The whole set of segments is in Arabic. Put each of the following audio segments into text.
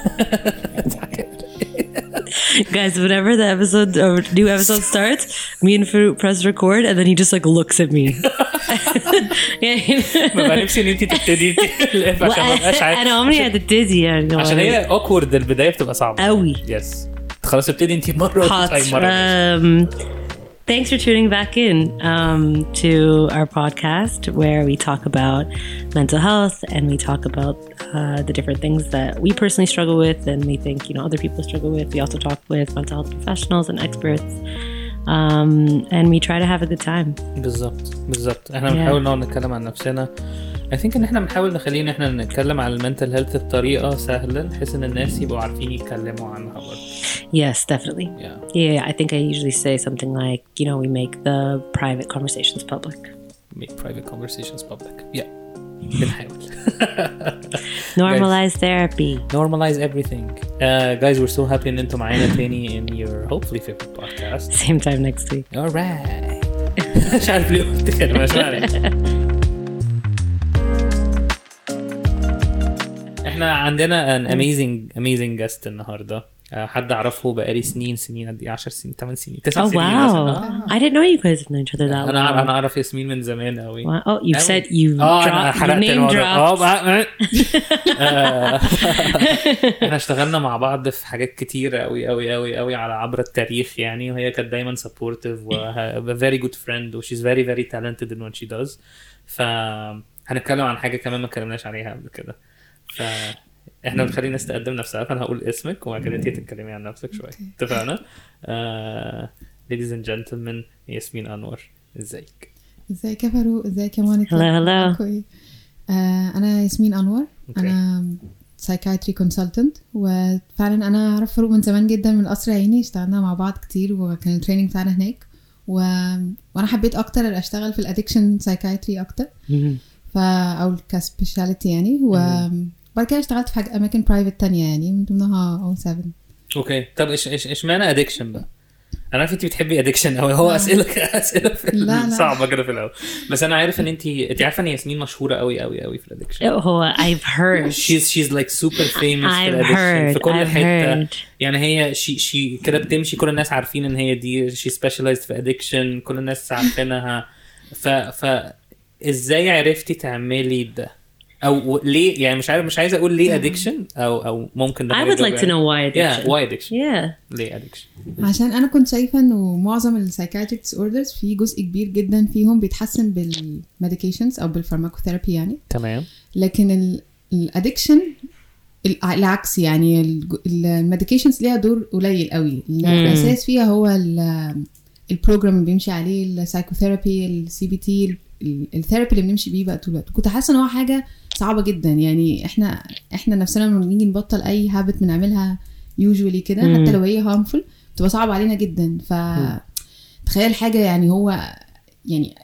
Guys, whenever the episode or new episode starts, me and Fruit press record, and then he just like looks at me. ببقى نفسي ان انت تبتدي الإف عشان ما ابقاش عارف أنا عمري هتبتدي يعني عشان هي awkward البدايه بتبقى صعبه قوي yes خلاص ابتدي انت مرة hot. وتطلعي مره Um, thanks for tuning back in um, to our podcast where we talk about mental health and we talk about uh, the different things that we personally struggle with and we think you know other people struggle with. We also talk with mental health professionals and experts. Um, and we try to have a good time. بالظبط بالظبط احنا Yeah. بنحاول نقعد نتكلم عن نفسنا I think ان احنا بنحاول نخلي ان احنا نتكلم عن المنتل هيلث بطريقه سهله بحيث ان الناس يبقوا عارفين يتكلموا عنها برضه Yes, definitely. yeah. Yeah, I think I usually say something like, you know, we make the private conversations public. make private conversations public yeah بنحاول Normalize therapy. normalize everything uh, guys we're so happy ان انتم معانا تاني in your hopefully favorite podcast Same time next week. alright مش عارف ليه قلت كده مش عارف احنا عندنا an amazing amazing guest النهارده آه، حد أعرفه بقالي سنين سنين قد إيه 10 سنين 8 سنين 9 Oh سنين wow! مثلا I didn't know you guys known each other that أنا long. أنا أعرف ياسمين من زمان قوي Wow. Oh, you أوي. said you آه أنا حرقت الموضوع آه آه. إحنا اشتغلنا مع بعض في حاجات كتيرة قوي قوي قوي قوي على عبر التاريخ يعني وهي كانت دايما سبورتيف و very good friend و she's very very talented in what she does ف هنتكلم عن حاجة كمان ما اتكلمناش عليها قبل كده ف إحنا بنخلي الناس تقدم نفسها فانا هقول اسمك وبعد كده انت تتكلمي عن نفسك شوية. اتفقنا؟ ladies and gentlemen ياسمين أنور ازيك؟ ازيك يا فاروق؟ ازيك يا مونيكا؟ Hello, hello. كويس. آه أنا ياسمين أنور. أنا psychiatry consultant وفعلا أنا أعرف فاروق من زمان جدا من قصر عيني اشتغلنا مع بعض كتير وكان ال training بتاعنا هناك. و... وأنا حبيت أكتر أشتغل في ال addiction psychiatry أكتر. ف أو ك speciality يعني. وبعد كده اشتغلت في حاجة أماكن private تانية يعني من ضمنها أو 7 okay طب إيش إيش إيش معنى addiction بقى؟ أنا عارف أنت بتحبي addiction قوي هو اسئله أسئلة في لا، لا. صعبة كده في الأول بس أنا عارف إن انت أنت عارفة إن ياسمين مشهورة قوي قوي قوي في ال addiction Oh, I've heard. she's she's like super famous في I've ال addiction في heard. كل I've حتة heard. يعني هي she she كده بتمشي كل الناس عارفين إن هي دي she specialized في addiction كل الناس عارفينها ف ف إزاي عرفتي تعملي ده؟ أو ليه؟ يعني مش عارف مش عايز أقول ليه addiction أو أو ممكن ده I would like to know why yeah addiction. why addiction. Yeah. ليه ادكشن عشان أنا كنت شايفة إنه معظم ال psychiatric disorders في جزء كبير جدا فيهم بيتحسن بال medications أو بال pharmacotherapy يعني. تمام. لكن ال addiction العكس يعني ال medications ليها دور قليل قوي. الأساس فيها هو ال- ال program اللي بيمشي عليه ال psychotherapy ال CBT ال therapy اللي بنمشي بيه بقى طول الوقت. كنت حاسة إن هو حاجة صعبة جدا يعني إحنا إحنا نفسنا لما بنيجي نبطل أي habit بنعملها usually كده. حتى لو هي harmful بتبقى صعبة علينا جدا ف تخيل حاجة يعني هو يعني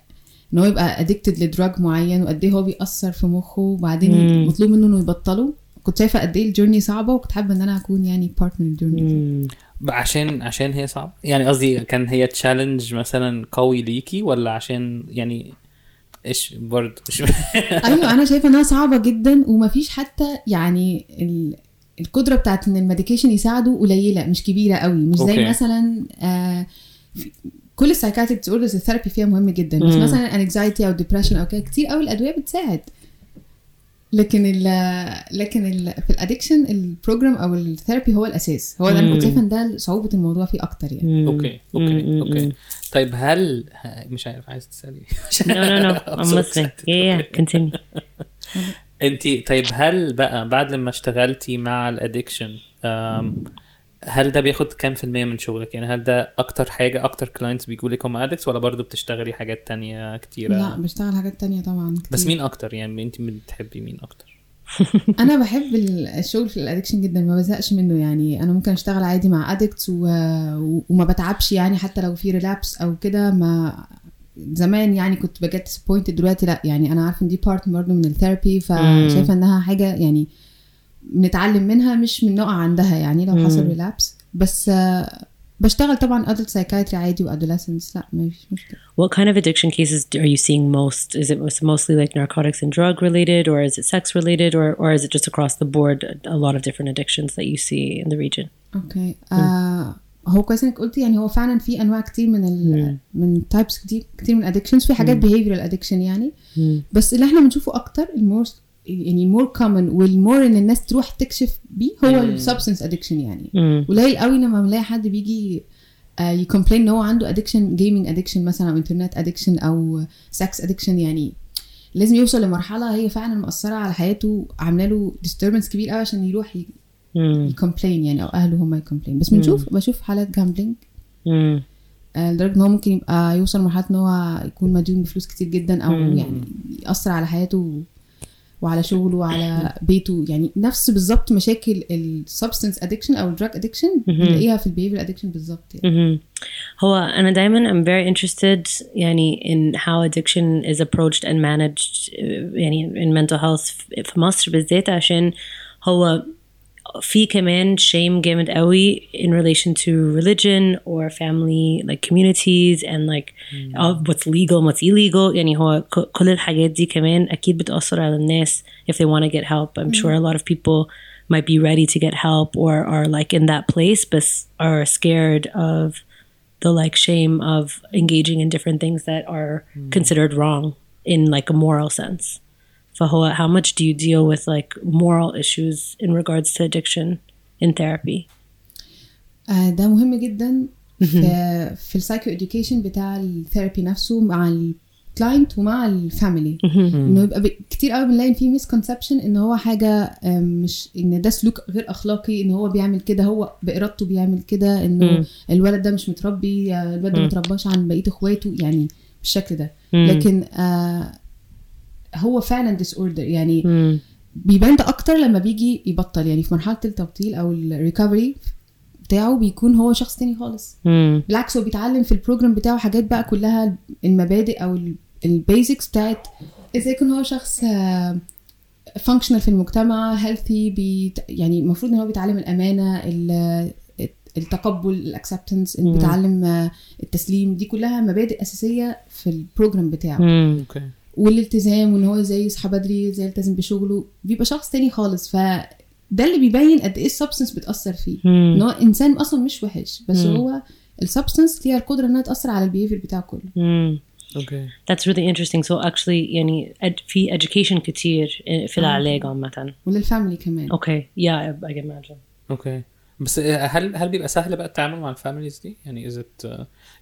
إن هو يبقى addicted ل drug معين وقد إيه هو بيأثر في مخه وبعدين مم. مطلوب منه إنه يبطله كنت شايفة قد إيه ال journey صعبة وكنت حابة إن أنا أكون يعني part من ال journey Mm. عشان عشان هي صعبة يعني قصدي كان هي challenge مثلا قوي ليكي ولا عشان يعني إيش برضه أيوه أنا شايفة إنها صعبة جدا ومفيش حتى يعني ال... القدرة بتاعت إن ال medication يساعده قليلة مش كبيرة قوي مش زي okay. مثلا آه في- كل ال psychiatric disorders ال therapy فيها مهم جدا بس مم. مثلا anxiety أو depression أو كده كتير قوي الأدوية بتساعد لكن ال لكن ال في ال addiction ال program أو ال therapy هو الأساس هو ده أنا كنت. شايفة إن ده صعوبة الموضوع فيه أكتر يعني. okay okay okay. طيب هل مش عارف عايز تسألي. انت طيب هل بقى بعد لما اشتغلتي مع ال addiction هل ده بياخد كام في المية من شغلك؟ يعني هل ده أكتر حاجة أكتر clients بيجوا لك هم addicts ولا برضه بتشتغلي حاجات تانية كتيرة؟ لا بشتغل حاجات تانية طبعا كتير. بس مين أكتر؟ يعني انت بتحبي مين أكتر؟ أنا بحب ال- الشغل في ال addiction جدا ما بزهقش منه يعني. أنا ممكن أشتغل عادي مع addicts و... وما بتعبش يعني حتى لو في relapse أو كده. ما زمان يعني كنت ب get disappointed دلوقتي لأ. يعني أنا عارفة إن دي part برضه من ال therapy فشايفة إنها حاجة يعني بنتعلم منها مش من نقع عندها يعني لو حصل. relapse بس بشتغل طبعا adult psychiatry عادي و adolescents لا ما فيش مشكله What kind of addiction cases are you seeing most? Is it mostly like narcotics and drug related, or is it sex related, or, or is it just across the board a lot of different addictions that you see in the region? okay آه هو كويس انك قلتي يعني هو فعلا في انواع كتير من ال من types كتير كتير من ال addictions في حاجات behavioral addiction يعني بس اللي إحنا بنشوفه أكتر ال more يعني ال more common وال more إن الناس تروح تكشف بيه هو ال substance addiction يعني. قليل قوي لما بنلاقي حد بيجي ي complain إن هو عنده addiction gaming addiction مثلا أو internet addiction أو sex addiction يعني. لازم يوصل لمرحلة هي فعلا مأثرة على حياته عاملة له disturbance كبير قوي عشان يروح ي complain يعني أو أهله هم ي complain بس بنشوف بشوف حالات gambling Mm. لدرجة إن هو ممكن يبقى يوصل لمرحلة إن هو يكون مديون بفلوس كتير جدا أو يعني يأثر على حياته وعلى شغله وعلى بيته. يعني نفس بالظبط مشاكل ال substance addiction أو ال drug addiction بنلاقيها في ال behavior addiction بالظبط يعني. هو أنا دايما I'm very interested يعني in how addiction is approached and managed يعني in mental health في مصر بالذات عشان هو في كمان shame جامد قوي in relation to religion or family like communities and like of what's legal and what's illegal يعني هو ك- كل الحاجات دي كمان أكيد بتأثر على الناس if they want to get help I'm sure a lot of people might be ready to get help or are like in that place but are scared of the like shame of engaging in different things that are considered wrong in like a moral sense. فهو how much do you deal with like moral issues in regards to addiction in therapy? آه، ده مهم جدا في في ال psychoeducation بتاع ال therapy نفسه مع ال client ومع ال family إنه يبقى كتير قوي بنلاقي في misconception إن هو حاجة مش إن ده سلوك غير أخلاقي إن هو بيعمل كده هو بإرادته بيعمل كده إنه الولد ده مش متربي آه، الولد ده مترباش عن بقية إخواته يعني بالشكل ده. لكن آه هو فعلا disorder يعني بيبان ده أكتر لما بيجي يبطل. يعني في مرحلة التبطيل أو ال recovery بتاعه بيكون هو شخص تاني خالص. بالعكس هو بيتعلم في ال program بتاعه حاجات بقى كلها المبادئ أو ال basics بتاعت إزاي يكون هو شخص functional في المجتمع healthy بيت يعني المفروض إن هو بيتعلم الأمانة ال- التقبل ال acceptance بيتعلم آه، التسليم. دي كلها مبادئ أساسية في ال program بتاعه. okay والالتزام وإن هو إزاي يصحى بدري إزاي يلتزم بشغله بيبقى شخص تاني خالص فده اللي بيبين قد إيه ال substance بتأثر فيه إن هو إنسان أصلا مش وحش بس هو ال substance ليها القدرة إنها تأثر على ال behavior بتاعه كله. okay That's really interesting. So actually يعني ed- في education كتير في العلاج عامة. ولل family كمان Okay. Yeah, I, can imagine. okay بس هل هل بيبقى سهل بقى التعامل مع ال families دي؟ يعني از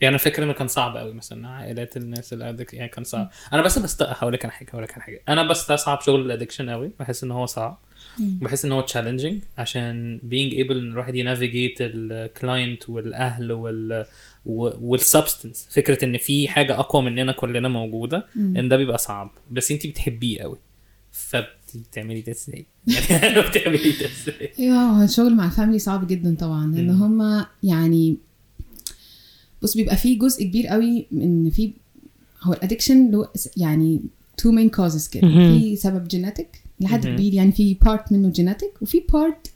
يعني فاكر إنه كان صعب قوي مثلا عائلات الناس ال addic- يعني كان صعب. أنا بس بس هقول لك أنا حاجة هقول لك أنا حاجة. أنا بستصعب شغل ال addiction قوي بحس إن هو صعب. بحس إن هو challenging عشان being able إن الواحد ي navigate ال client والأهل وال وال substance فكرة إن في حاجة أقوى مننا كلنا موجودة إن ده بيبقى صعب. بس انت بتحبيه قوي فبتعملي ده إزاي؟ يعني بتعملي ده إزاي؟ أيوه هو الشغل مع ال family صعب جدا طبعا. لأن هما يعني بص بيبقى فيه جزء كبير قوي من في هو ال addiction له يعني two main causes كده في سبب genetic لحد كبير يعني في part منه genetic وفي part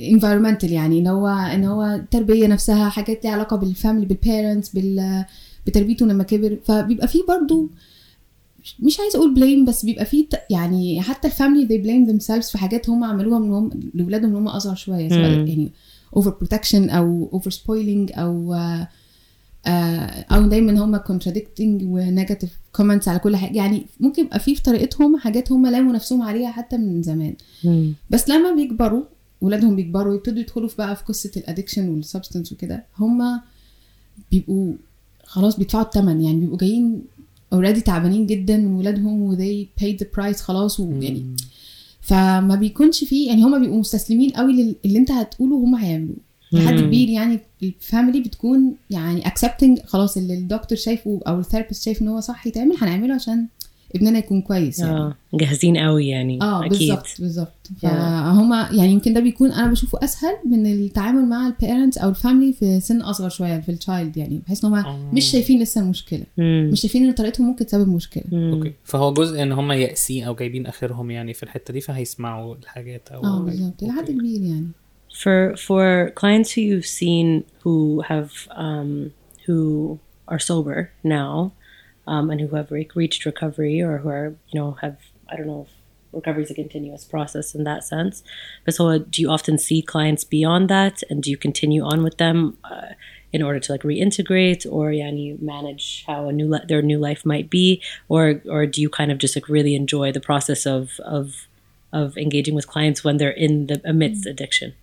environmental يعني إن هو إن هو التربية نفسها حاجات ليها علاقة بال family بال parents بال بتربيته لما كبر فبيبقى فيه برضو مش عايزه أقول blame بس بيبقى فيه يعني حتى ال family they blame themselves في حاجات هم عملوها من هم لاولادهم من هم أصغر شوية سواء. يعني over protection أو over spoiling أو آه، آه، أو دايما هم contradicting و negative comments على كل حاجة. يعني ممكن يبقى في في طريقتهم حاجات هم لاموا نفسهم عليها حتى من زمان. بس لما بيكبروا ولادهم بيكبروا يبتدوا يدخلوا في بقى في قصة ال addiction وال substance وكده هم بيبقوا خلاص بيدفعوا الثمن يعني بيبقوا جايين already تعبانين جدا من ولادهم و they paid the price خلاص ويعني فما بيكونش فيه يعني هما بيبقوا مستسلمين قوي لل- اللي انت هتقوله هم هيعملوه لحد كبير يعني ال family بتكون يعني accepting خلاص اللي الدكتور شايفه أو ال therapist شايف إن هو صح يتعمل هنعمله عشان ابننا يكون كويس يعني. آه جاهزين قوي يعني آه بالظبط بالظبط. فهم يعني يمكن ده بيكون أنا بشوفه أسهل من التعامل مع ال parents أو ال family في سن أصغر شوية في ال child يعني بحيث إن هم آه. مش شايفين لسه المشكلة. مم. مش شايفين إن طريقتهم ممكن تسبب مشكلة. مم. okay. فهو جزء إن هم يائسين أو جايبين آخرهم يعني في الحتة دي فهيسمعوا الحاجات أو آه بالظبط. إلى حد أوكي. كبير يعني. For for clients who you've seen who have um, who are sober now um, and who have re- reached recovery or who are you know have I don't know if recovery is a continuous process in that sense. But so, do you often see clients beyond that, and do you continue on with them uh, in order to like reintegrate, or yeah, and you manage how a new li- their new life might be, or or do you kind of just like really enjoy the process of of of engaging with clients when they're in the amidst addiction?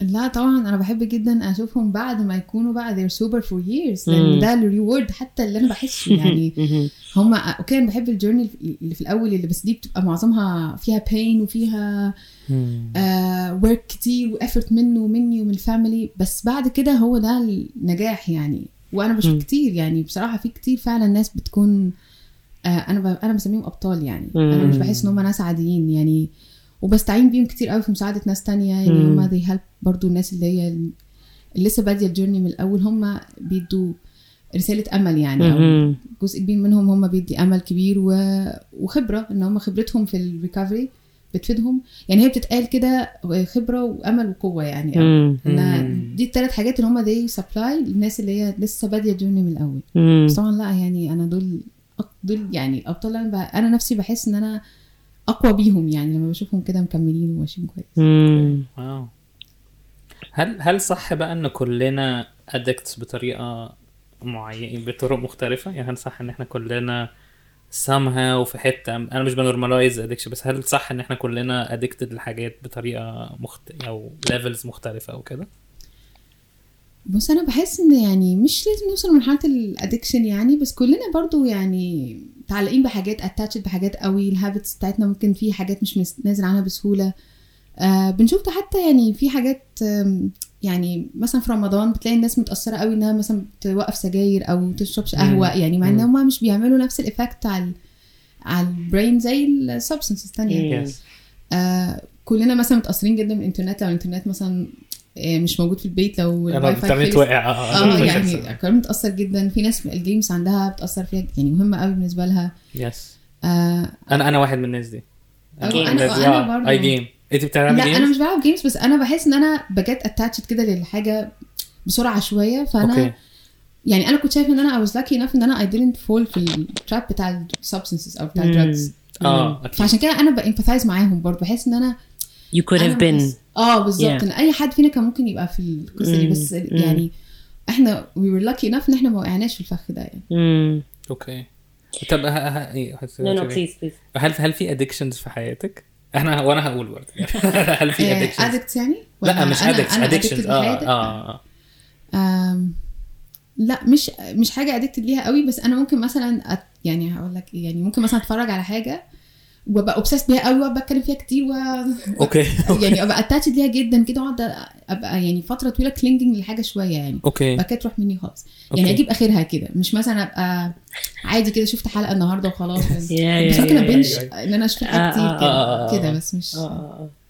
لا طبعا أنا بحب جدا أشوفهم بعد ما يكونوا بقى they're sober for years. لأن ده ال reward حتى اللي أنا بحسه يعني. هم okay أنا بحب ال journey اللي في الأول اللي بس دي بتبقى معظمها فيها pain وفيها work كتير و effort منه ومني ومن ال family بس بعد كده هو ده النجاح يعني. وأنا بشوف كتير يعني. بصراحة في كتير فعلا ناس بتكون آه أنا ب... أنا بسميهم أبطال يعني. أنا مش بحس إن هم ناس عاديين يعني. وبستعين بيهم كتير قوي في مساعدة ناس تانية يعني هم they help برضو الناس اللي هي اللي لسه بادية الجيرني من الأول هم بيدوا رسالة أمل يعني أو جزء كبير منهم هم بيدي أمل كبير و... وخبرة إن هم خبرتهم في الريكفري بتفيدهم. يعني هي بتتقال كده خبرة وأمل وقوة يعني إن دي الثلاث حاجات اللي هم دي supply للناس اللي هي لسه بادية ال journey من الأول. بس طبعا لا يعني أنا دول دول يعني أبطال أنا. أنا نفسي بحس إن أنا أقوى بيهم يعني لما بشوفهم كده مكملين وماشيين كويس. wow. هل هل صح بقى إن كلنا addicts بطريقة معينة بطرق مختلفة؟ يعني هل صح إن إحنا كلنا somehow وفي حتة أنا مش ب normalize addiction بس هل صح إن إحنا كلنا addicted لحاجات بطريقة مخت... أو levels مختلفة أو كده؟ بص أنا بحس إن يعني مش لازم نوصل لمرحلة ال addiction يعني بس كلنا برضو يعني متعلقين بحاجات attached بحاجات قوي ال habits بتاعتنا ممكن في حاجات مش نازل عنها بسهولة. آه بنشوف حتى يعني في حاجات يعني مثلا في رمضان بتلاقي الناس متأثرة قوي إنها مثلا توقف سجاير أو تشربش قهوة يعني مع إن هم مش بيعملوا نفس ال effect على على ال brain زي ال substance الثانية yes. آه كلنا مثلا متأثرين جدا بالانترنت لو الإنترنت مثلا مش موجود في البيت لو الانترنت واقع آه يعني كمان متاثر جدا. في ناس ال games عندها بتأثر فيها يعني مهمة قوي بالنسبة لها. yes آه أنا أنا واحد من الناس دي. أنا أنا برضه I game أنت بتلعبي لا games؟ أنا مش بلعب games بس أنا بحس إن أنا ب get attached كده للحاجة بسرعة شوية. فأنا okay يعني أنا كنت شايفة إن أنا I was lucky enough إن أنا I didn't fall في ال trap بتاع ال substances أو بتاع ال drugs آه أكيد فعشان كده أنا ب empathize معاهم برضه بحس إن أنا You could have been آه بالظبط Yeah. ان أي حد فينا كان ممكن يبقى في القصة دي مم. بس يعني إحنا we were lucky enough إن إحنا ما وقعناش في الفخ ده يعني Mm. okay طب. ه... إيه، هت- No, please, please. هل هل في addictions في حياتك؟ إحنا وأنا هقول برضه هل في addictions؟ addicts يعني لا مش أنا addictions آه؟ آه آه لا مش مش حاجة addicted ليها قوي بس أنا ممكن مثلا أت يعني هقول لك إيه، يعني ممكن مثلا أتفرج على حاجة وأبقى obsessed بيها قوي وأبقى أتكلم فيها كتير و okay. يعني أبقى attached ليها جدا كده وأقعد أبقى يعني فترة طويلة clinging لحاجة شوية يعني. okay. بعد كده تروح مني خالص. يعني okay. أجيب آخرها كده. مش مثلا أبقى عادي كده شفت حلقة النهارده وخلاص. بس ممكن أ binge. إن أنا أشوف آه، حاجات كتير آه، كده. آه، كده. بس مش.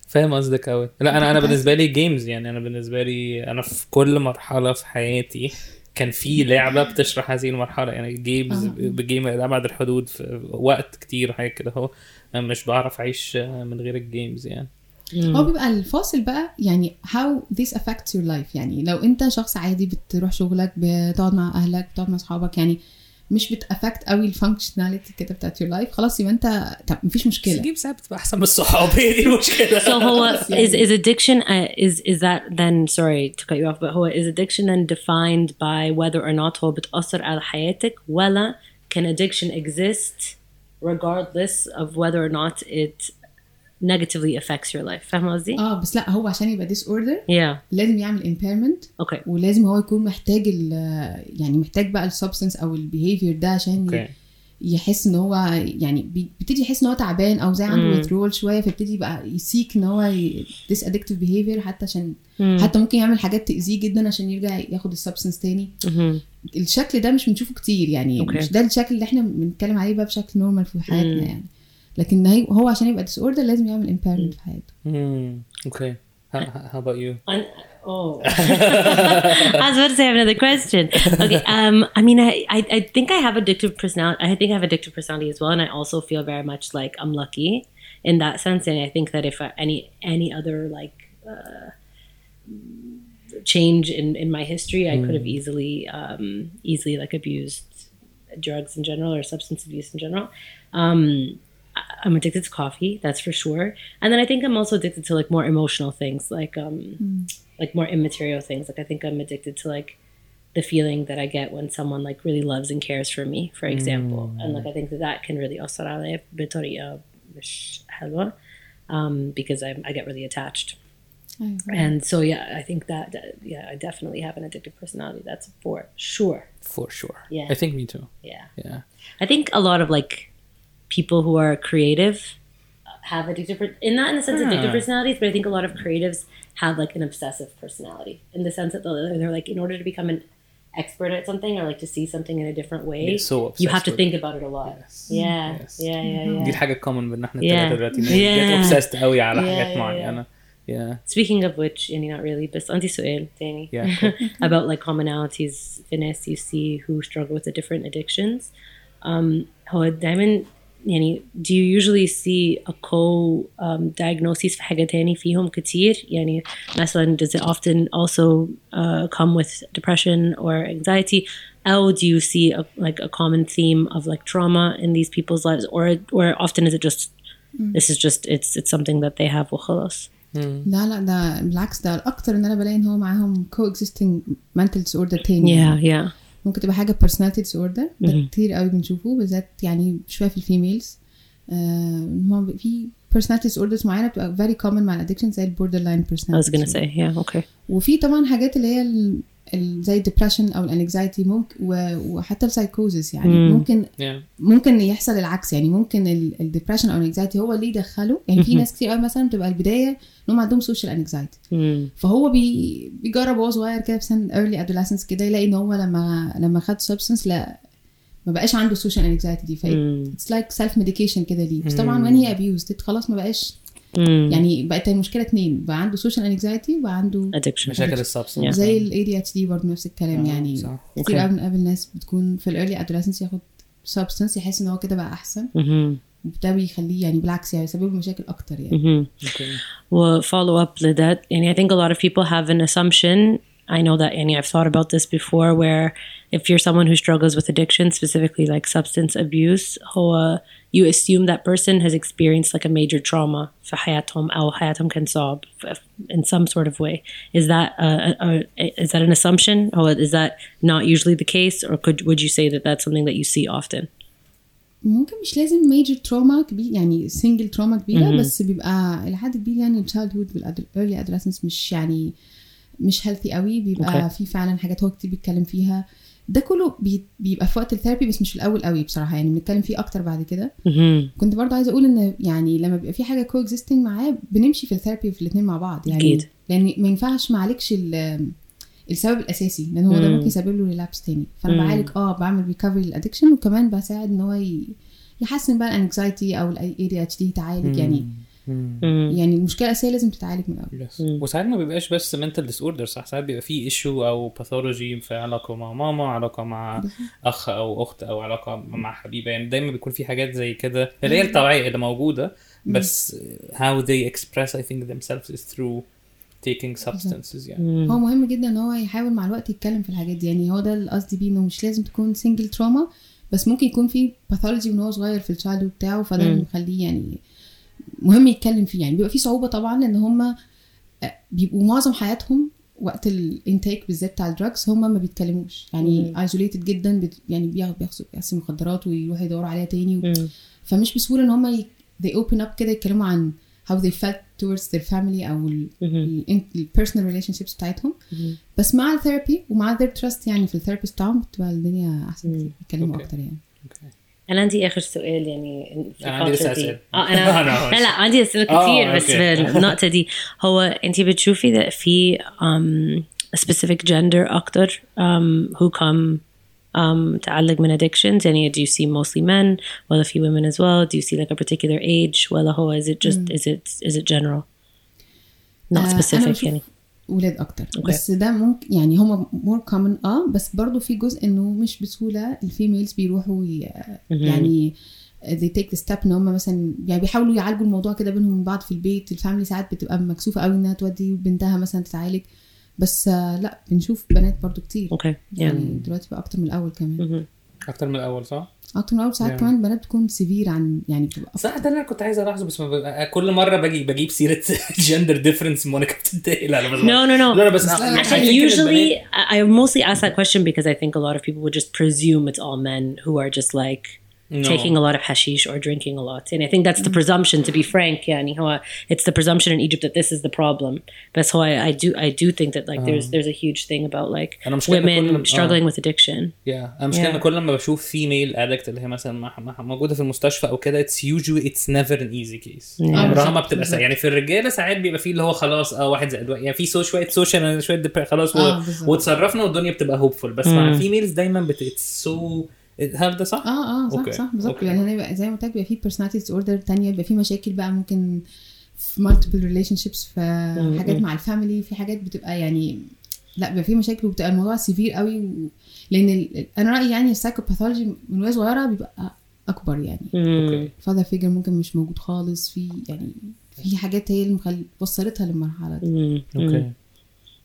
فاهم قصدك قوي لا أنا أنا بالنسبة لي games يعني أنا بالنسبة لي أنا في كل مرحلة في حياتي كان في لعبة بتشرح هذه المرحلة يعني games آه. ب game لأبعد الحدود في وقت كتير حاجة كده اهو أنا مش بعرف أعيش من غير ال games يعني. هو بيبقى الفاصل بقى يعني how this affects your life يعني لو أنت شخص عادي بتروح شغلك بتقعد مع أهلك بتقعد مع أصحابك يعني مش بتافكت قوي الفانكشناليتي كده بتاعت your life خلاص يبقى انت طب مفيش بس مشكله الجيم ساعات بتبقى احسن من الصحاب هي دي المشكله So هو is is addiction uh, is is that then sorry to cut you off but هو is addiction then defined by whether or not هو بتأثر على حياتك ولا can addiction exist regardless of whether or not it negatively affects your life. فاهم قصدي؟ آه بس لا هو عشان يبقى disorder Yeah. لازم يعمل impairment okay. ولازم هو يكون محتاج ال يعني محتاج بقى ال substance أو ال behavior ده عشان okay يحس إن هو يعني بي- بيبتدي يحس إن هو تعبان أو زي عنده withdrawal شوية فيبتدي يبقى ي seek إن هو this addictive behavior حتى عشان حتى ممكن يعمل حاجات تأذيه جدا عشان يرجع ياخد ال substance تاني. Mhm. الشكل ده مش بنشوفه كتير يعني أوكي. مش ده الشكل اللي إحنا بنتكلم عليه بقى بشكل نورمال في حياتنا يعني. لكن هي- هو عشان يبقى ديس اوردر لازم يعمل impairment في حياته امم اوكي how about you Un- oh, I was about to say I have another question. Okay, um, I mean, I, I, I think I have addictive personality. I think I have addictive personality as well, and I also feel very much like I'm lucky in that sense. And I think that if I, any any other like uh, change in in my history, I could have easily um, easily like abused drugs in general or substance abuse in general. Um, I- I'm addicted to coffee, that's for sure. And then I think I'm also addicted to like more emotional things, like um mm. like more immaterial things. Like I think I'm addicted to like the feeling that I get when someone like really loves and cares for me, for mm. example. Mm. And like I think that that can really um because I I get really attached. And so yeah, I think that, that yeah, I definitely have an addictive personality. That's for sure. For sure. Yeah. I think me too. Yeah. Yeah. I think a lot of like people who are creative have addictive per- in not in the sense of addictive Hmm. personalities, but I think a lot of creatives have like an obsessive personality in the sense that they're, they're like in order to become an expert at something or like to see something in a different way, Get so you have obsessed to with think about it a lot. Yes. Yeah, Yes. yeah, yeah, دي yeah. الحاجة الكومن بين احنا Yeah. الثلاثة دلوقتي Yeah. get obsessed قوي على Yeah, حاجات yeah, معينة. Yeah. Speaking of which, يعني not really, بس عندي سؤال تاني Yeah. about like commonalities في ناس you see who struggle with the different addictions. Um, هو دايما يعني do you usually see a co um, diagnosis في حاجة تاني فيهم كتير يعني مثلا does it often also uh, come with depression or anxiety or do you see a, like a common theme of like trauma in these people's lives or or often is it just this is just it's it's something that they have وخلاص لا لا ده بالعكس ده الاكتر ان انا بلاقي ان هو معاهم co-existing mental disorder تاني yeah yeah ممكن تبقى حاجة personality disorder ده كتير قوي بنشوفه بالذات يعني شوية في ال females آه في personality disorders معينة بتبقى very common مع ال addiction زي ال borderline I was personality gonna say yeah okay. وفي طبعا حاجات اللي هي ال- ال- زي ال depression أو ال anxiety ممكن و- وحتى السايكوزس يعني مم. ممكن Yeah. ممكن يحصل العكس يعني ممكن ال depression أو ال anxiety هو اللي يدخله يعني في ناس كتير قوي مثلا بتبقى البداية ان هم عندهم social anxiety. فهو بي بيجرب وهو صغير كده في سن early adolescence كده يلاقي إن هو لما لما خد substance لا ما بقاش عنده social anxiety دي ف مم. it's like self medication كده ليه بس طبعا he abused it خلاص ما بقاش Mm. يعني بقت المشكلة اتنين بقى عنده social anxiety وبقى عنده addiction مشاكل ال substance. زي ال ADHD برضه نفس الكلام آه، يعني صح. كتير Okay. قوي بنقابل ناس بتكون في ال early adolescence ياخد substance يحس إن هو كده بقى أحسن. وده بيخليه يعني بالعكس يعني يسبب له مشاكل أكتر يعني Mm-hmm. Okay. Well, follow up لذات يعني I think a lot of people have an assumption I know that يعني I've thought about this before where if you're someone who struggles with addiction specifically like substance abuse هو you assume that person has experienced like a major trauma في حياتهم أو حياتهم كان صعب ف- in some sort of way is that a, a, a, is that an assumption or is that not usually the case or could would you say that that's something that you see often ممكن مش لازم ميجر تروما كبير يعني سنجل تروما كبيره بس بيبقى الى حد كبير يعني التشايلد هود والايرلي ادolescence مش يعني مش healthy قوي بيبقى Okay. في فعلا حاجات هو كتير بيتكلم فيها ده كله بي- بيبقى في وقت ال therapy بس مش في الأول قوي بصراحة يعني بنتكلم فيه أكتر بعد كده mm-hmm. كنت برضه عايزة أقول إن يعني لما بيبقى في حاجة co existing معاه بنمشي في ال therapy في الاثنين مع بعض يعني أكيد. لأن ما ينفعش ما عليكش ال- السبب الأساسي لأن هو ده مم. ممكن يسبب له relapse تاني فأنا. بعالج آه بعمل recovery لل addiction وكمان بساعد إن هو يحسن بقى ال anxiety أو ال ADHD يتعالج يعني. يعني المشكلة الأساسية لازم تتعالج من الأول. Yes. وساعات ما بيبقاش بس mental disorder صح؟ ساعات بيبقى فيه issue أو pathology في علاقة مع ماما علاقة مع أخ أو أخت أو علاقة مع حبيبة. يعني دايما بيكون في حاجات زي كده. اللي هي الطبيعيه اللي موجودة بس how they express I think themselves is through taking substances يعني. هو مهم جدا إن هو يحاول مع الوقت يتكلم في الحاجات دي. يعني هو ده اللي قصدي بيه إنه مش لازم تكون single trauma بس ممكن يكون في pathology من هو صغير في ال childhood بتاعه فده اللي مخليه يعني مهم يتكلم فيه. يعني بيبقى في صعوبة طبعا لأن هم بيبقوا معظم حياتهم وقت ال intake بالذات بتاع ال drugs هم ما بيتكلموش. يعني isolated جدا بت يعني بياخدوا بياخدوا مخدرات ويروحوا يدوروا عليها تاني و... فمش بسهولة إن هم ي... they open up كده يتكلموا عن how they felt towards their family أو ال ال ال personal relationships بتاعتهم. بس مع ال therapy ومع their trust يعني في ال therapist بتاعهم بتبقى الدنيا أحسن بيتكلموا. أكتر يعني. أنا عندي آخر سؤال يعني في أنا عندي لسه. أسئلة. آه أنا أنا لا لا عندي أسئلة آه، كتير بس. في النقطة دي. هو انت بتشوفي ده في um, specific gender أكتر um, who come um, تعالج من addictions يعني do you see mostly men? ولا في women as well. Do you see like a particular age? ولا هو is it just is it is it general? Not آه، specific بشوف يعني. ولاد أكتر. okay. بس ده ممكن يعني هم more common آه بس برضو في جزء إنه مش بسهولة ال females بيروحوا. يعني they take the step إن هم مثلا يعني بيحاولوا يعالجوا الموضوع كده بينهم من بعض في البيت. ال family ساعات بتبقى مكسوفة قوي إنها تودي بنتها مثلا تتعالج. بس آه، لا بنشوف بنات برضو كتير. okay. يعني دلوقتي بقى أكتر من الأول كمان. أكتر من الأول صح؟ أكتر من الأول ساعات. كمان البنات بتكون severe عن يعني بتبقى صح ده اللي أنا كنت عايز ألاحظه بس ما. كل مرة باجي بجيب سيرة جندر ديفرنس مونيكا بتنتهي لا لا بس No, no, no. لا بس إن usually, I mostly ask that question because I think a lot of people would just presume it's all men who are just like No. taking a lot of hashish or drinking a lot. And I think that's the presumption, to be frank. يعني هو it's the presumption in Egypt that this is the problem. But so I, I do I do think that like there's there's a huge thing about like أنا مشكلة إن women كل- struggling with addiction. يا أنا مش كده Yeah. كل ما بشوف فيميل ادكت اللي هي مثلا مع- مع- موجودة في المستشفى أو كده it's usually it's never an easy case Yeah. عمرها ما بالظبط، بتبقى سهل. يعني في الرجالة ساعات بيبقى فيه اللي هو خلاص آه واحد زائد واحد يعني في so شوية social شوية depr- خلاص آه، و- بالظبط. وتصرفنا والدنيا بتبقى hopeful بس مع ال females دايما but it's so هل ده صح؟ آه آه صح okay، صح بالظبط okay. يعني هنا بقى زي ما قلت لك بيبقى في personality disorder تانية بيبقى في مشاكل بقى ممكن في multiple relationships في حاجات مع ال family في حاجات بتبقى يعني لا بيبقى في مشاكل وبتبقى الموضوع severe قوي و... لأن ال... أنا رأيي يعني ال psychopathology من وهي صغيرة بيبقى أكبر يعني. father figure ممكن مش موجود خالص في يعني في حاجات هي اللي مخل... وصلتها للمرحلة دي. okay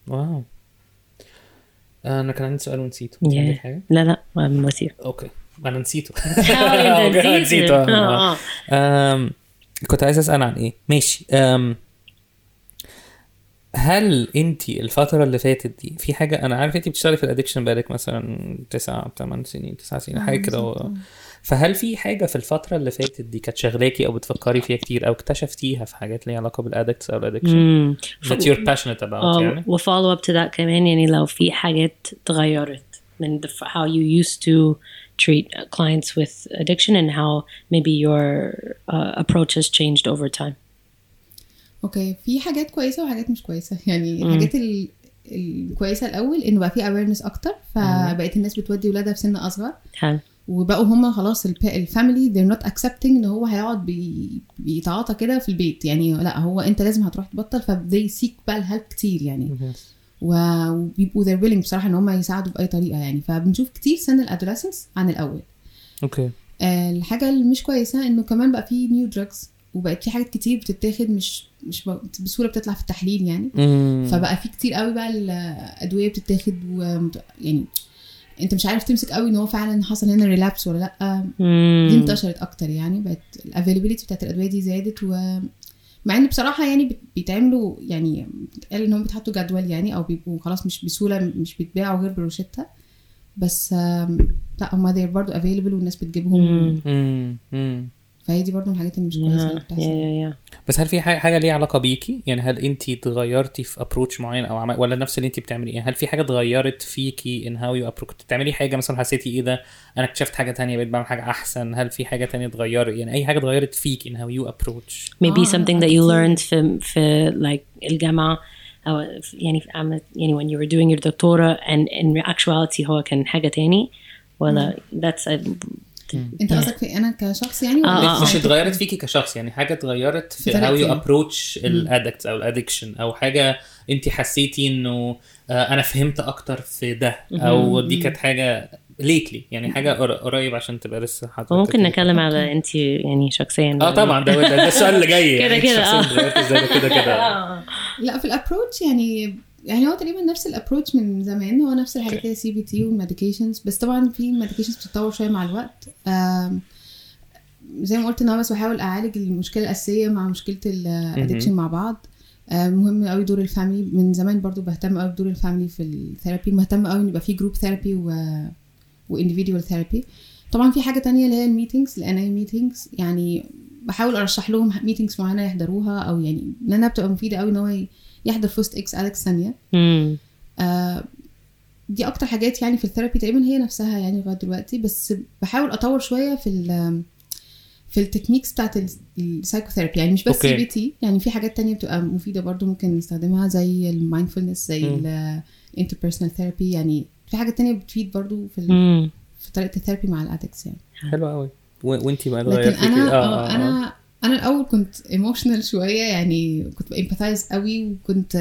واو أنا كان عندي سؤال ونسيته عندك Yeah. حاجة؟ لا لا you. أوكي أنا نسيته نسيت. نسيته آه، آه. آه. كنت عايز أسأل عن إيه ماشي هل أنت الفترة اللي فاتت دي في حاجة أنا عارف أنت بتشتغلي في ال addiction بقالك مثلا تسع ثمان سنين تسع سنين حاجة كده فهل في حاجة في الفترة اللي فاتت دي كانت شغلاكي أو بتفكري فيها كتير أو اكتشفتيها في حاجات ليها علاقة بال addicts أو الادكشن Mm. that you're passionate about آه يعني؟ و follow up to that كمان يعني لو في حاجات تغيرت من the, how you used to treat clients with addiction and how maybe your uh, approach has changed over time. okay في حاجات كويسة وحاجات مش كويسة. يعني الحاجات ال... الكويسة الأول إنه بقى في awareness أكتر فبقت الناس بتودي ولادها في سن أصغر. حلو. وبقوا هم خلاص ال family they're not accepting إن هو هيقعد بي... بيتعاطى كده في البيت. يعني لا هو أنت لازم هتروح تبطل فبدي seek بقى ال help كتير يعني. وبيبقوا they're willing بصراحة إن هم يساعدوا بأي طريقة يعني. فبنشوف كتير سن ال adolescence عن الأول. okay آه، الحاجة اللي مش كويسة إنه كمان بقى في new drugs وبقت في حاجات كتير بتتاخد مش مش بسهوله بتطلع في التحليل يعني. مم. فبقى في كتير قوي بقى الأدوية بتتاخد و يعني انت مش عارف تمسك قوي ان هو فعلا حصل هنا relapse ولا لأ دي Mm. انتشرت أكتر يعني بقت ال availability بتاعت الأدوية دي زادت و مع إن بصراحة يعني بيتعملوا يعني قال إن هم بيتحطوا جدول يعني أو بيبقوا خلاص مش بسهولة مش بيتباعوا غير بروشتة بس لأ هم برضه available والناس بتجيبهم. مم. مم. فهي دي برضه من الحاجات اللي مش كويسة اللي بتحصل. بس هل في حاجة حاجة ليها علاقة بيكي؟ يعني هل انت اتغيرتي في approach معين أو عمل ولا نفس اللي انت بتعمليه يعني هل في حاجة اتغيرت فيكي ان how you approach كنت بتعملي حاجة مثلا حسيتي إيه ده؟ أنا اكتشفت حاجة تانية بقيت بعمل حاجة أحسن. هل في حاجة تانية اتغيرت؟ يعني أي حاجة اتغيرت فيكي ان how you approach Maybe آه، something that you learned في في like الجامعة أو يعني في عملت يعني when you were doing your دكتوراه and in actuality هو كان حاجة تاني. ولا that's a, انت قصدك في أنا كشخص يعني آه، ولا آه، مش اتغيرت فيكي كشخص يعني حاجة اتغيرت في how you. approach ال addict أو ال addiction أو حاجة انت حسيتي إنه آه، أنا فهمت أكتر في ده أو دي كانت حاجة lately يعني حاجة قر- قريب عشان تبقى لسه حاطط ممكن نتكلم على انت يعني شخصيا. آه طبعا ده ده, السؤال اللي جاي كده يعني كده، شخصياً آه. اتغيرت إزاي ده كده كده. لا في ال approach يعني يعني هو تقريبا نفس ال approach من زمان هو نفس الحاجات اللي CBT وال medications بس طبعا في medications بتتطور شوية مع الوقت. زي ما قلت إن أنا بس بحاول أعالج المشكلة الأساسية مع مشكلة ال addiction مع بعض. آه، مهم قوي دور ال family من زمان برضو بهتم قوي بدور ال family في ال therapy مهتم قوي إن يبقى في group therapy و و individual therapy طبعا في حاجة تانية اللي هي ال meetings ال NA meetings يعني بحاول أرشح لهم meetings معينة يحضروها أو يعني لأنها بتبقى مفيدة قوي إن هو يحضر فوست إكس اليكس ثانية. آه دي أكتر حاجات يعني في ال therapy تقريبا هي نفسها يعني لغاية دلوقتي بس بحاول أطور شوية في ال في ال techniques بتاعت ال psychotherapy يعني مش بس. CBT يعني في حاجات تانية بتبقى مفيدة برضو ممكن نستخدمها زي ال mindfulness زي ال interpersonal therapy يعني في حاجات تانية بتفيد برضو في. في طريقة ال therapy مع ال addicts يعني حلو قوي وانت بقى لكن أنا كده؟ آه أنا أنا الأول كنت emotional شوية يعني كنت ب empathize قوي وكنت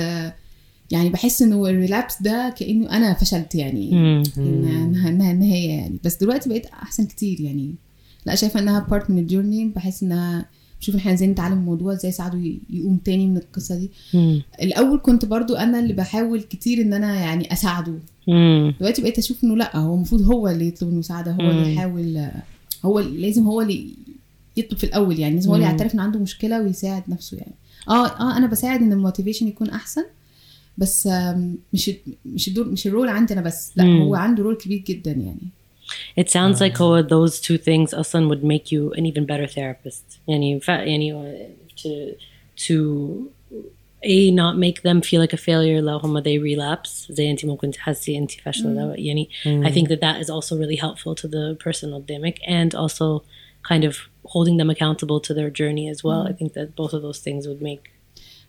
يعني بحس إنه ال relapse ده كأنه أنا فشلت يعني. إنها إنها النهايه يعني. بس دلوقتي بقيت أحسن كتير يعني. لا شايفة إنها part من ال journey بحس إنها بشوف إن إحنا إزاي نتعلم الموضوع إزاي يساعده ي- يقوم تاني من القصة دي. مم. الأول كنت برضو أنا اللي بحاول كتير إن أنا يعني أساعده. مم. دلوقتي بقيت أشوف إنه لأ هو المفروض هو اللي يطلب المساعدة هو اللي مم. يحاول هو اللي- لازم هو اللي يطلب في الأول يعني لازم هو اللي. يعترف ان عنده مشكلة ويساعد نفسه يعني آه آه أنا بساعد إن ال motivation يكون أحسن بس مش مش الدور مش ال role عندي أنا بس لأ مم. هو عنده role كبير جدا يعني It sounds like how those two things أصلا would make you an even better therapist. يعني ف يعني to to a not make them feel like a failure لو هم they relapse زي انت ممكن تحسي انت فاشلة لو يعني I think that that is also really helpful to the person قدامك and also kind of holding them accountable to their journey as well. I think that both of those things would make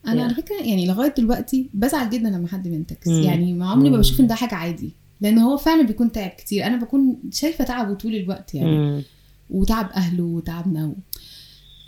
أنا Yeah. على فكرة يعني لغاية دلوقتي بزعل جدا لما حد بينتكس. مم. يعني ما عمري ما بشوف إن ده حاجة عادي. لأن هو فعلا بيكون تعب كتير. أنا بكون شايفة تعبه طول الوقت يعني. Mm. وتعب أهله وتعبنا و...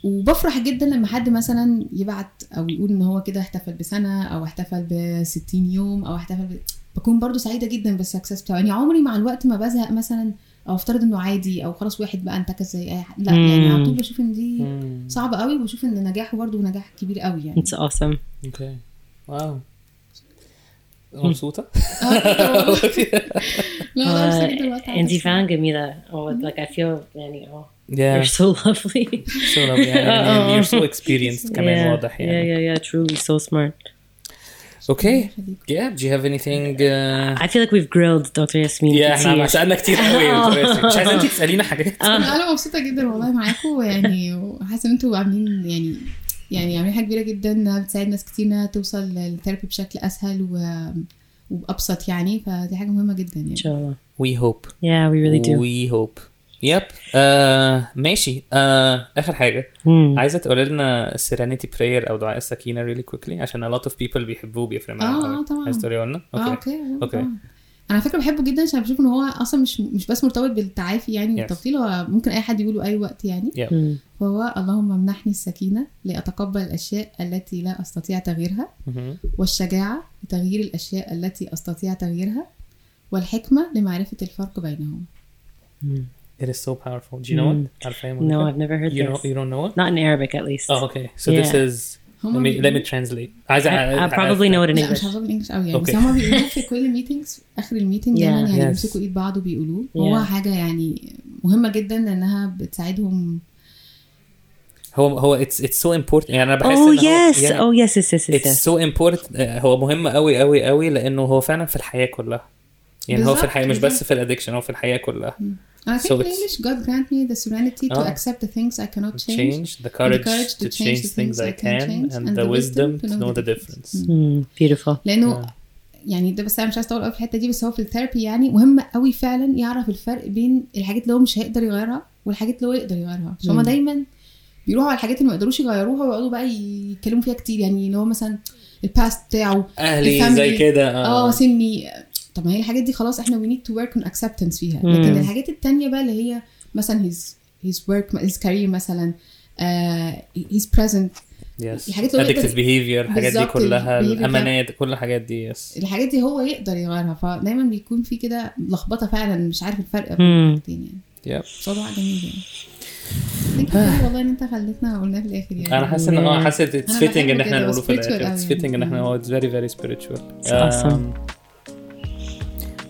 وبفرح جدا لما حد مثلا يبعت أو يقول إن هو كده احتفل بسنة أو احتفل ب 60 يوم أو احتفل ب... بكون برضو سعيدة جدا بال success بتاعه. يعني عمري مع الوقت ما بزهق مثلا أو أفترض إنه عادي أو خلاص واحد بقى انتكس زي أي حد لأ يعني على طول بشوف إن دي صعبة قوي وبشوف إن نجاحه برضو نجاح كبير قوي يعني It's awesome. okay wow مبسوطة؟ لا لا Uh, مبسوطة دلوقتي على انت. فعلا جميلة. Oh, like I feel يعني oh, Yeah. you're so lovely. So lovely. يعني you're so experienced كمان yeah, واضح يعني. Yeah, yeah, yeah. Truly so smart. Okay. Yeah. Do you have anything? Uh... I feel like we've grilled Dr. Yasmin. Yeah, إحنا كتير. سألنا كتير قوي مش عايزة انت تسألينا حاجات؟ أنا مبسوطة جدا والله معاكم يعني وحاسه إن أنتوا عاملين يعني يعني عاملين حاجة كبيرة جدا إنها بتساعد ناس كتير إنها توصل للثيرابي بشكل أسهل و... وبابسط يعني فدي حاجة مهمة جدا يعني إن شاء الله. We hope. Yeah, we really do. We hope. Yep. Uh, ماشي. Uh, آخر حاجة. Hmm. عايزة تقولي لنا serenity prayer أو دعاء السكينة really quickly عشان a lot of people بيحبوه بيفرق معاهم آه،. آه، طبعاً. عايزة تقولي لنا؟ آه okay. okay okay. طبعاً. أنا على فكرة بحبه جدا عشان بشوف إن هو أصلا مش مش بس مرتبط بالتعافي يعني Yes. والتبطيل هو ممكن أي حد يقوله اي وقت يعني Yep. Hmm. وهو اللهم امنحني السكينة لأتقبل الأشياء التي لا أستطيع تغييرها. والشجاعة لتغيير الأشياء التي أستطيع تغييرها والحكمة لمعرفة الفرق بينهم It is so powerful. Do you know it? عارفة No, I've never heard You this. know, you don't know it? Not in Arabic, at least. Oh, okay. So this Yeah. is. Let هما me let me بيقولوا- translate. عايزة I, I probably know it in لا مش English. هفضل English قوي يعني okay. بس هما بيقولوه في كل meetings آخر ال meeting Yeah. دايما يعني Yes. بيمسكوا إيد بعض وبيقولوه هو Yeah. حاجة يعني مهمة جدا لأنها بتساعدهم هو هو it's it's so important يعني أنا بحس Oh إن هو- yes. yeah. Oh yes, yes, yes, yes. It's yes. so important آه، هو مهم قوي قوي قوي لأنه هو فعلا في الحياة كلها يعني هو في بالظبط، الحياة مش بس بالظبط. في الادكشن هو في الحياة كلها I think So in English God grant me the serenity to آه. accept the things I cannot change, change the courage to change the things I can and the wisdom to know the difference Hmm, beautiful. لأنه يعني ده بس أنا مش عايزة أطول قوي في الحتة دي بس هو في الثيرابي يعني مهم قوي فعلا يعرف الفرق بين الحاجات اللي هو مش هيقدر يغيرها والحاجات اللي هو يقدر يغيرها عشان هما. دايما بيروحوا على الحاجات اللي ما يقدروش يغيروها ويقعدوا بقى يتكلموا فيها كتير يعني اللي هو مثلا ال past بتاعه أهلي. زي كده آه سني طب ما هي الحاجات دي خلاص إحنا we need to work on acceptance فيها مم. لكن الحاجات التانية بقى اللي هي مثلا his his work his career مثلا uh, his present yes الحاجات اللي هو behavior الحاجات دي كلها. الأمانات كل الحاجات دي yes الحاجات دي هو يقدر يغيرها فدايما بيكون في كده لخبطة فعلا مش عارف الفرق بين. الحاجتين يعني yep. صداع جميل يعني والله إن أنت خليتنا قلناه في الآخر يعني أنا حاسس إن آه حاسس fitting بحبه إن إحنا نقوله في الآخر it's أوي fitting إن إحنا هو it's very very spiritual It's awesome. Um,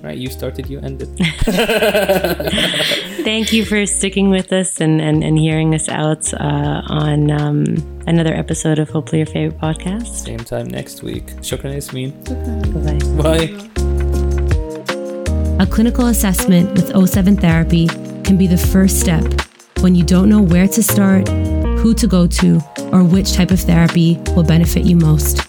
right? You started, you ended. Thank you for sticking with us and, and, and hearing us out uh, on um, another episode of Hopefully Your Favorite Podcast. Same time next week. Shukran Ismin. Bye. Bye. A clinical assessment with O7 therapy can be the first step when you don't know where to start, who to go to, or which type of therapy will benefit you most.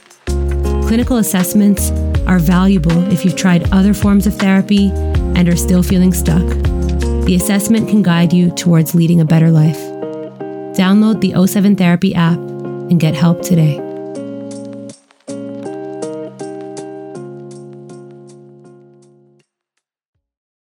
Clinical assessments are valuable if you've tried other forms of therapy and are still feeling stuck. The assessment can guide you towards leading a better life. Download the O7 Therapy app and get help today.